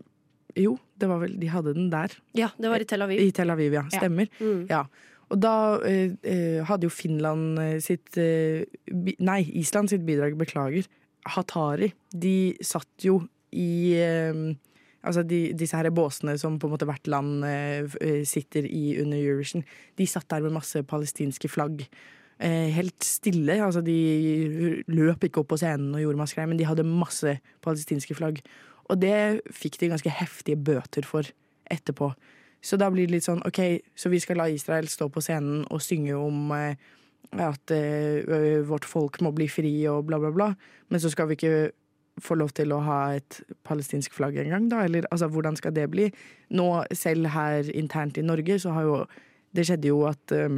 jo, det var vel De hadde den der. Ja, det var i Tel Aviv. I Tel Aviv, ja. Stemmer. Mm. Ja. Og da eh, eh, hadde jo Finland eh, sitt eh, Nei, Island sitt bidrag, beklager. Hatari. De satt jo i eh, Altså de, disse her båsene som på en måte hvert land eh, sitter i under Eurovision. De satt der med masse palestinske flagg. Helt stille. Altså de løp ikke opp på scenen og gjorde masse greier, men de hadde masse palestinske flagg. Og det fikk de ganske heftige bøter for etterpå. Så da blir det litt sånn OK, så vi skal la Israel stå på scenen og synge om eh, at eh, vårt folk må bli fri og bla, bla, bla. Men så skal vi ikke få lov til å ha et palestinsk flagg engang, da? Eller altså, hvordan skal det bli? Nå, selv her internt i Norge, så har jo Det skjedde jo at eh,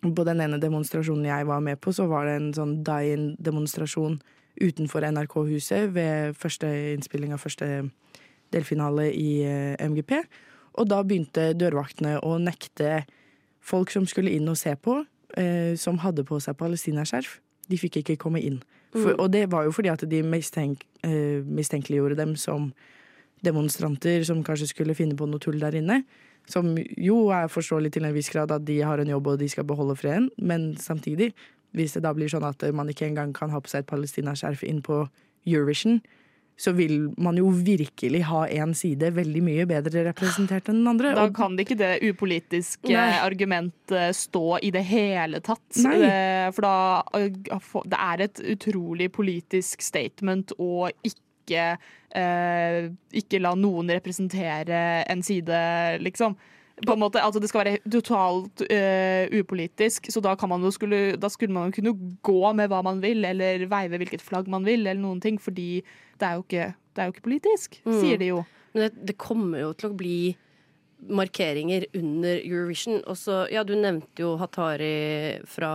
på den ene demonstrasjonen jeg var med på, så var det en sånn die-in-demonstrasjon utenfor NRK-huset ved første innspilling av første delfinale i eh, MGP. Og da begynte dørvaktene å nekte folk som skulle inn og se på, eh, som hadde på seg palestinaskjerf. De fikk ikke komme inn. For, Mm. Og det var jo fordi at de mistenk, eh, mistenkeliggjorde dem som demonstranter som kanskje skulle finne på noe tull der inne. Som jo er forståelig til en viss grad at de har en jobb og de skal beholde freden, men samtidig, hvis det da blir sånn at man ikke engang kan ha på seg et palestinaskjerf inn på Eurovision, så vil man jo virkelig ha én side veldig mye bedre representert enn den andre. Da kan det ikke det upolitiske Nei. argumentet stå i det hele tatt. Nei. Eh, For da eh, Det er et utrolig politisk statement å ikke eh, ikke la noen representere en side, liksom. På en måte, altså Det skal være totalt uh, upolitisk, så da, kan man jo skulle, da skulle man jo kunne gå med hva man vil, eller veive hvilket flagg man vil, eller noen ting, fordi det er jo ikke, det er jo ikke politisk, Mm. sier de jo. Men det, det kommer jo til å bli markeringer under Eurovision. Også, ja, Du nevnte jo Hatari fra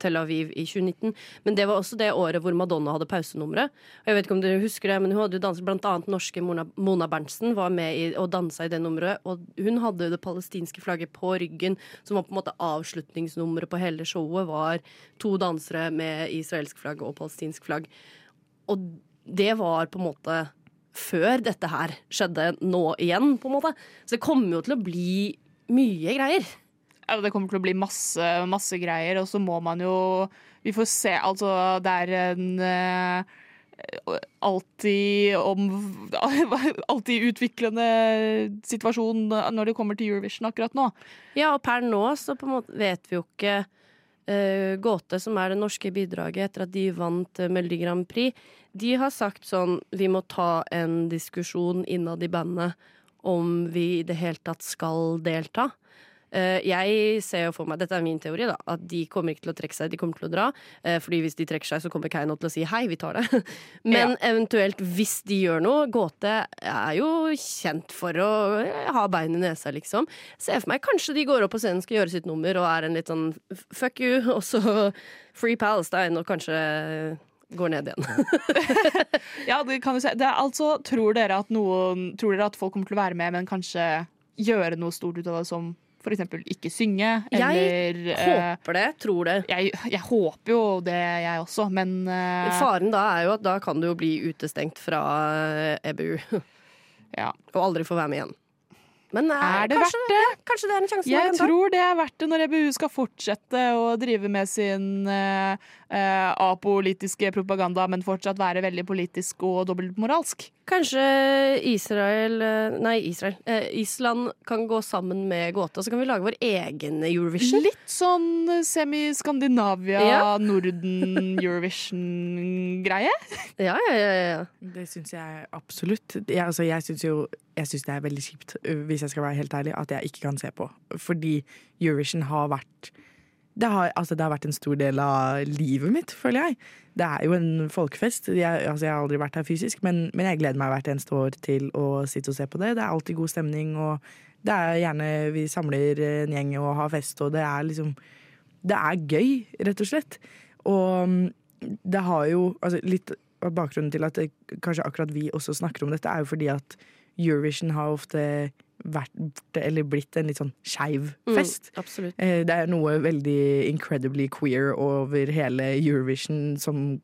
Tel Aviv i 2019. Men det var også det året hvor Madonna hadde pausenummeret. Jeg vet ikke om dere husker det, men Hun hadde jo danset blant annet norske Mona, Mona Berntsen var med i, og dansa i det nummeret. Og hun hadde det palestinske flagget på ryggen, som var på en måte avslutningsnummeret på hele showet. Var to dansere med israelsk flagg og palestinsk flagg. Og det var på en måte før dette her skjedde nå igjen, på en måte. Så det kommer jo til å bli mye greier. Ja, det kommer til å bli masse, masse greier, og så må man jo Vi får se, altså Det er en uh, alltid om Alltid utviklende situasjon når det kommer til Eurovision akkurat nå. Ja, og per nå så på en måte vet vi jo ikke Gåte, som er det norske bidraget etter at de vant uh, Melodi Grand Prix, de har sagt sånn Vi må ta en diskusjon innad i bandet om vi i det hele tatt skal delta. Uh, jeg ser jo for meg, Dette er min teori, da, at de kommer ikke til å trekke seg, de kommer til å dra. Uh, fordi hvis de trekker seg, så kommer Keiino til å si hei, vi tar det. Men ja. eventuelt hvis de gjør noe Gåte er jo kjent for å ha bein i nesa, liksom. Ser for meg kanskje de går opp på scenen, skal gjøre sitt nummer og er en litt sånn fuck you, og så Free Palestine, og kanskje går ned igjen. ja, det kan du si. Det er altså, tror dere at noen Tror dere at folk kommer til å være med, men kanskje gjøre noe stort ut av det som eksempel ikke synge, eller Jeg håper det, tror det. Jeg, jeg, håper jo det, jeg også, men uh, Faren da er jo at da kan du jo bli utestengt fra EBU. ja. Og aldri få være med igjen. Men er, er det kanskje, verdt det? Ja, kanskje det er en sjanse Jeg tror det er verdt det når EBU skal fortsette å drive med sin uh, uh, apolitiske propaganda, men fortsatt være veldig politisk og dobbeltmoralsk. Kanskje Israel Nei, Israel. Eh, Island kan gå sammen med gåta, så kan vi lage vår egen Eurovision. Litt sånn semi-Skandinavia, ja. Norden-Eurovision-greie. ja, ja, ja, ja. Det syns jeg absolutt. Jeg, altså, jeg syns jo jeg synes det er veldig kjipt, hvis jeg skal være helt ærlig, at jeg ikke kan se på. Fordi Eurovision har vært det har, altså, det har vært en stor del av livet mitt, føler jeg. Det er jo en folkefest. Jeg, altså, jeg har aldri vært her fysisk, men, men, jeg gleder meg hvert eneste år til å sitte og se på det. Det er alltid god stemning, og det er gjerne vi samler en gjeng og har fest, og det er liksom Det er gøy, rett og slett. Og mm, det har jo altså, Litt av bakgrunnen til at det, kanskje akkurat vi også snakker om dette, er jo fordi at Eurovision har ofte vært eller blitt en litt sånn skeiv Mm, fest. Eh, Det er noe veldig incredibly queer over hele Eurovision som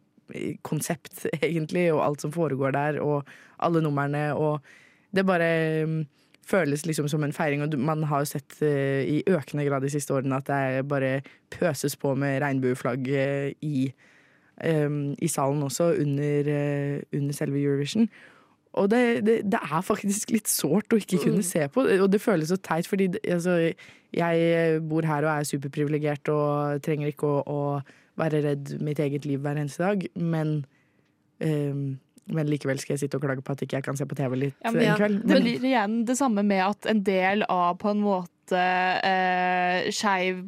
konsept, egentlig, og alt som foregår der, og alle numrene, og det bare mm, føles liksom som en feiring, og man har jo sett eh, i økende grad de siste årene at det bare pøses på med regnbueflagg eh, i, eh, i salen også, under, eh, under selve Eurovision. Og det, det, det er faktisk litt sårt å ikke kunne se på, og det føles så teit, fordi altså, jeg bor her og er superprivilegert og trenger ikke å, å være redd mitt eget liv hver eneste dag, men um men likevel skal jeg sitte og klage på at ikke jeg kan se på TV litt Ja, men, en kveld. Det blir igjen det samme med at en del av på en måte eh, skeiv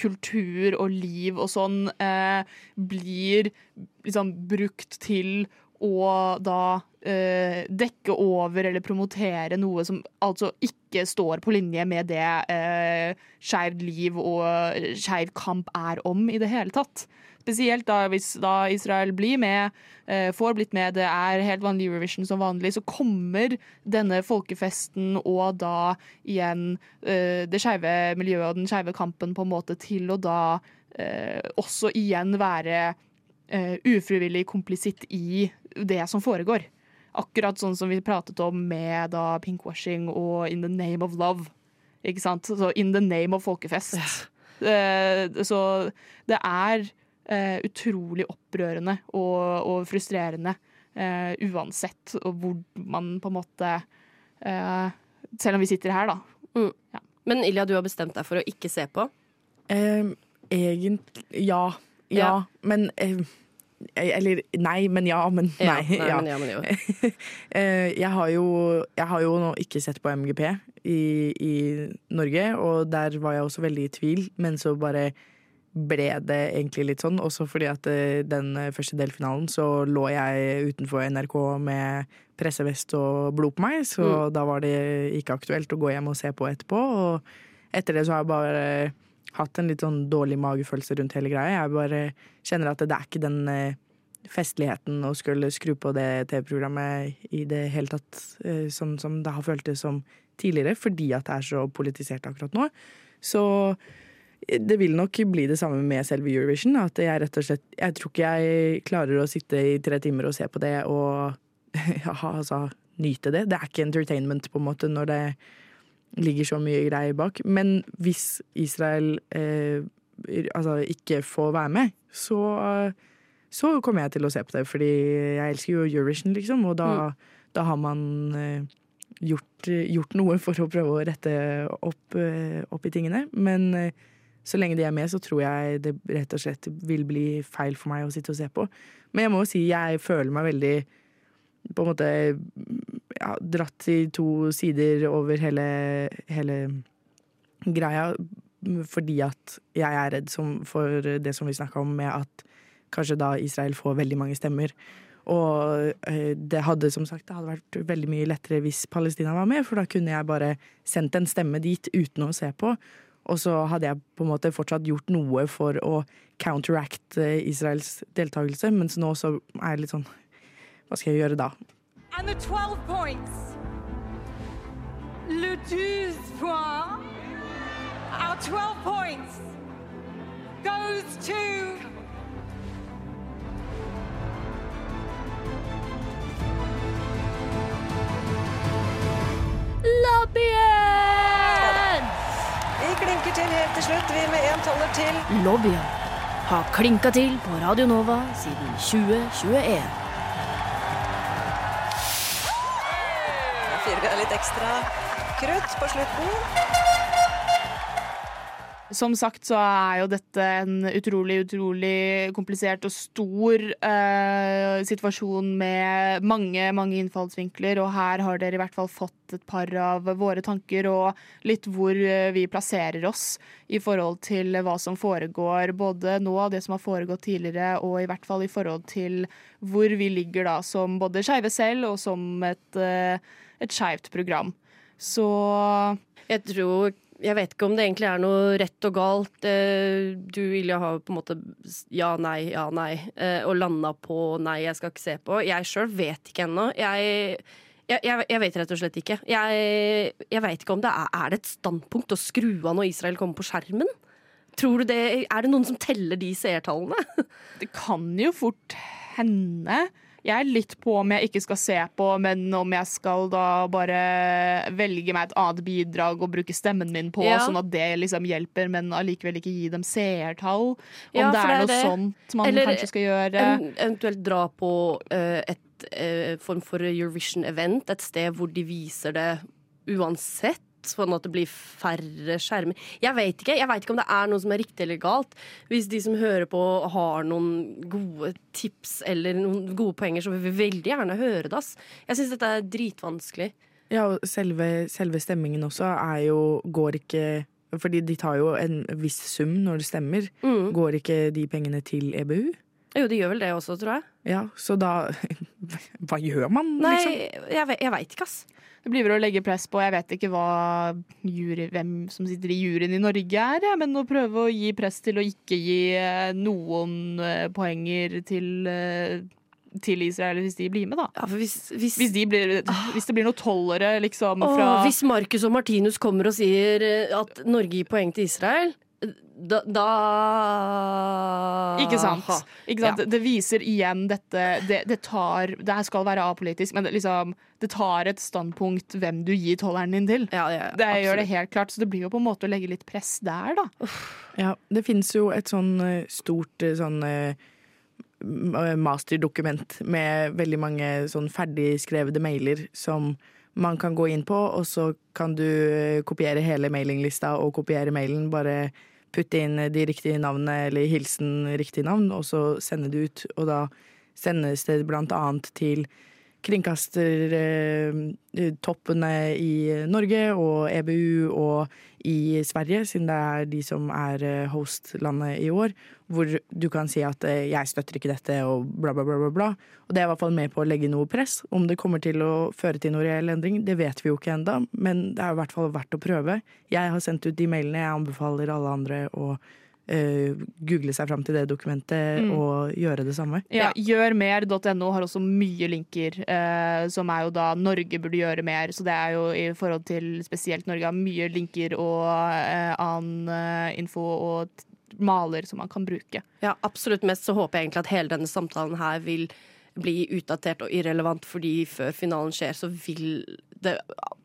kultur og liv og sånn eh, blir liksom brukt til å da eh, dekke over eller promotere noe som altså ikke står på linje med det eh, skeivt liv og skeiv kamp er om i det hele tatt. Spesielt da hvis da Israel blir med, eh, får blitt med, det er helt vanlig Eurovision som vanlig, så kommer denne folkefesten og da igjen eh, det skeive miljøet og den skeive kampen på en måte til å da eh, også igjen være eh, ufrivillig komplisitt i det som foregår. Akkurat sånn som vi pratet om med da pinkwashing og In the name of love. Ikke sant? Så In the name of folkefest. Eh, så det er uh, utrolig opprørende og, og frustrerende eh, uansett hvor man på en måte eh, Selv om vi sitter her, da. Mm. Men Ilja, du har bestemt deg for å ikke se på? Um, Egentlig ja. Ja, Ja. men eh, Eller nei, men ja, men Ja, nei. nei, ja. men ja, men jo. Eh, jeg, har jo, jeg har jo nå ikke sett på MGP i, i Norge, og der var jeg også veldig i tvil, men så bare ble det egentlig litt sånn. Også fordi at eh, den første delfinalen så lå jeg utenfor NRK med pressevest og blod på meg, så Mm. da var det ikke aktuelt å gå hjem og se på etterpå. Og etter det så har jeg bare hatt en litt sånn dårlig magefølelse rundt hele greia. Jeg bare kjenner at det er ikke den eh, festligheten å skulle skru på det TV-programmet i det hele tatt, eh, sånn som det har føltes som tidligere, fordi at det er så politisert akkurat nå. Så det vil nok bli det samme med selve Eurovision. At jeg rett og slett Jeg tror ikke jeg klarer å sitte i tre timer og se på det og ja, altså, nyte det. Det er ikke entertainment, på en måte, når det ligger så mye greier bak. Men hvis Israel eh, altså ikke får være med, så, så kommer jeg til å se på det. Fordi jeg elsker jo Eurovision, liksom, og da, da har man eh, gjort, gjort noe for å prøve å rette opp, eh, opp i tingene. Men eh, så lenge de er med, så tror jeg det rett og slett vil bli feil for meg å sitte og se på. Men jeg må jo si jeg føler meg veldig på en måte ja, dratt i to sider over hele, hele greia. Fordi at jeg er redd som, for det som vi snakka om, med at kanskje da Israel får veldig mange stemmer. Og eh, det hadde som sagt det hadde vært veldig mye lettere hvis Palestina var med, for da kunne jeg bare sendt en stemme dit uten å se på. Og så hadde jeg på en måte fortsatt gjort noe for å counteract eh, Israels deltakelse, mens nå så er jeg litt sånn Hva skal jeg gjøre da? And the 12 points. Le 12 points. Our 12 points goes to. Lobbyen! Vi klinker til helt til slutt, vi med en taller til. Lobbyen har klinka til på Radio Nova siden 2021. litt ekstra krutt på slutten. Som sagt så er jo dette en utrolig, utrolig komplisert og stor eh, situasjon med mange, mange innfallsvinkler, og her har dere i hvert fall fått et par av våre tanker og litt hvor eh, vi plasserer oss i forhold til hva som foregår både nå, det som har foregått tidligere, og i hvert fall i forhold til hvor vi ligger da som både skeive selv og som et, eh, et skeivt program. Så Jeg tror jeg vet ikke om det egentlig er noe rett og galt. Eh, Du, Ilja, har på en måte ja, nei, ja, nei, eh, og landa på nei, jeg skal ikke se på. Jeg sjøl vet ikke ennå. Jeg, jeg, jeg, jeg vet rett og slett ikke. Jeg, jeg vet ikke om det er, er det et standpunkt å skru av når Israel kommer på skjermen. Tror du det, Er det noen som teller de seertallene? Det kan jo fort hende. Jeg er litt på om jeg ikke skal se på, men om jeg skal da bare velge meg et annet bidrag og bruke stemmen min på, Ja. sånn at det liksom hjelper, men allikevel ikke gi dem seertall. Om Ja, det er noe det. sånt man Eller kanskje skal gjøre. En, eventuelt dra på uh, et uh, form for Eurovision-event, et sted hvor de viser det uansett. Sånn at det blir færre skjermer. Jeg vet ikke jeg vet ikke om det er noe som er riktig eller galt. Hvis de som hører på har noen gode tips eller noen gode poenger, så vil vi veldig gjerne høre det. ass. Jeg syns dette er dritvanskelig. Ja, og selve, selve stemmingen også er jo Går ikke Fordi de tar jo en viss sum når det stemmer. Mm. Går ikke de pengene til EBU? Jo, de gjør vel det også, tror jeg. Ja, så da Hva gjør man, Nei, liksom? jeg, vet- jeg veit ikke, ass. Det blir vel å legge press på Jeg vet ikke hva jury, hvem som sitter i juryen i Norge er, ja, men å prøve å gi press til å ikke gi eh, noen eh, poenger til, eh, til Israel hvis de blir med, da. hvis, hvis, de blir, hvis det blir noen tollere, liksom, Å, fra hvis Marcus og Martinus kommer og sier at Norge gir poeng til Israel, da, da Ikke sant? Ikke sant? Ja. Det viser igjen dette Det, det tar Det her skal være apolitisk, men det, liksom, det tar et standpunkt hvem du gir tolleren din til. det gjør det helt klart, så det blir jo på en måte å legge litt press der, da. Ja, det finnes jo et sånn eh, stort eh, sånn eh, masterdokument med veldig mange sånn ferdigskrevede mailer som man kan gå inn på, og så kan du kopiere hele mailinglista og kopiere mailen. Bare putte inn de riktige navnene eller hilsen riktig navn, og så sende det ut. Og da sendes det blant annet til kringkastertoppene i Norge og EBU og i Sverige, siden det er de som er hostlandet host-landet i år, hvor du kan si at eh, 'jeg støtter ikke dette' og bla, bla, bla. bla, bla. Og det er i hvert fall med på å legge noe press. Om det kommer til å føre til noe reell endring, det vet vi jo ikke ennå, men det er i hvert fall verdt å prøve. Jeg har sendt ut de mailene, jeg anbefaler alle andre å eh, google seg fram til det dokumentet Mm. og gjøre det samme. Ja, Gjørmer.no har også mye linker, uh, som er jo da Norge burde gjøre mer. Så det er jo i forhold til spesielt Norge har mye linker og uh, annen info og maler som man kan bruke. Ja, absolutt mest så håper jeg egentlig at hele denne samtalen her vil bli utdatert og irrelevant, fordi før finalen skjer, så vil det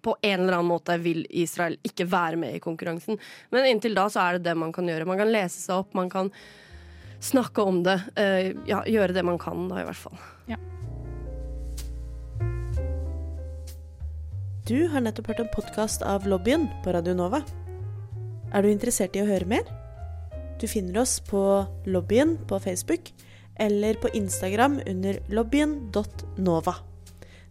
På en eller annen måte vil Israel ikke være med i konkurransen. Men inntil da så er det det man kan gjøre. Man kan lese seg opp, man kan snakke om det. eh, ja, gjøre det man kan, da, i hvert fall. Du har nettopp hørt en podkast av Lobbyen på Radio Nova. Er du interessert i å høre mer? Du finner oss på Lobbyen på Facebook eller på Instagram under lobbyen.nova.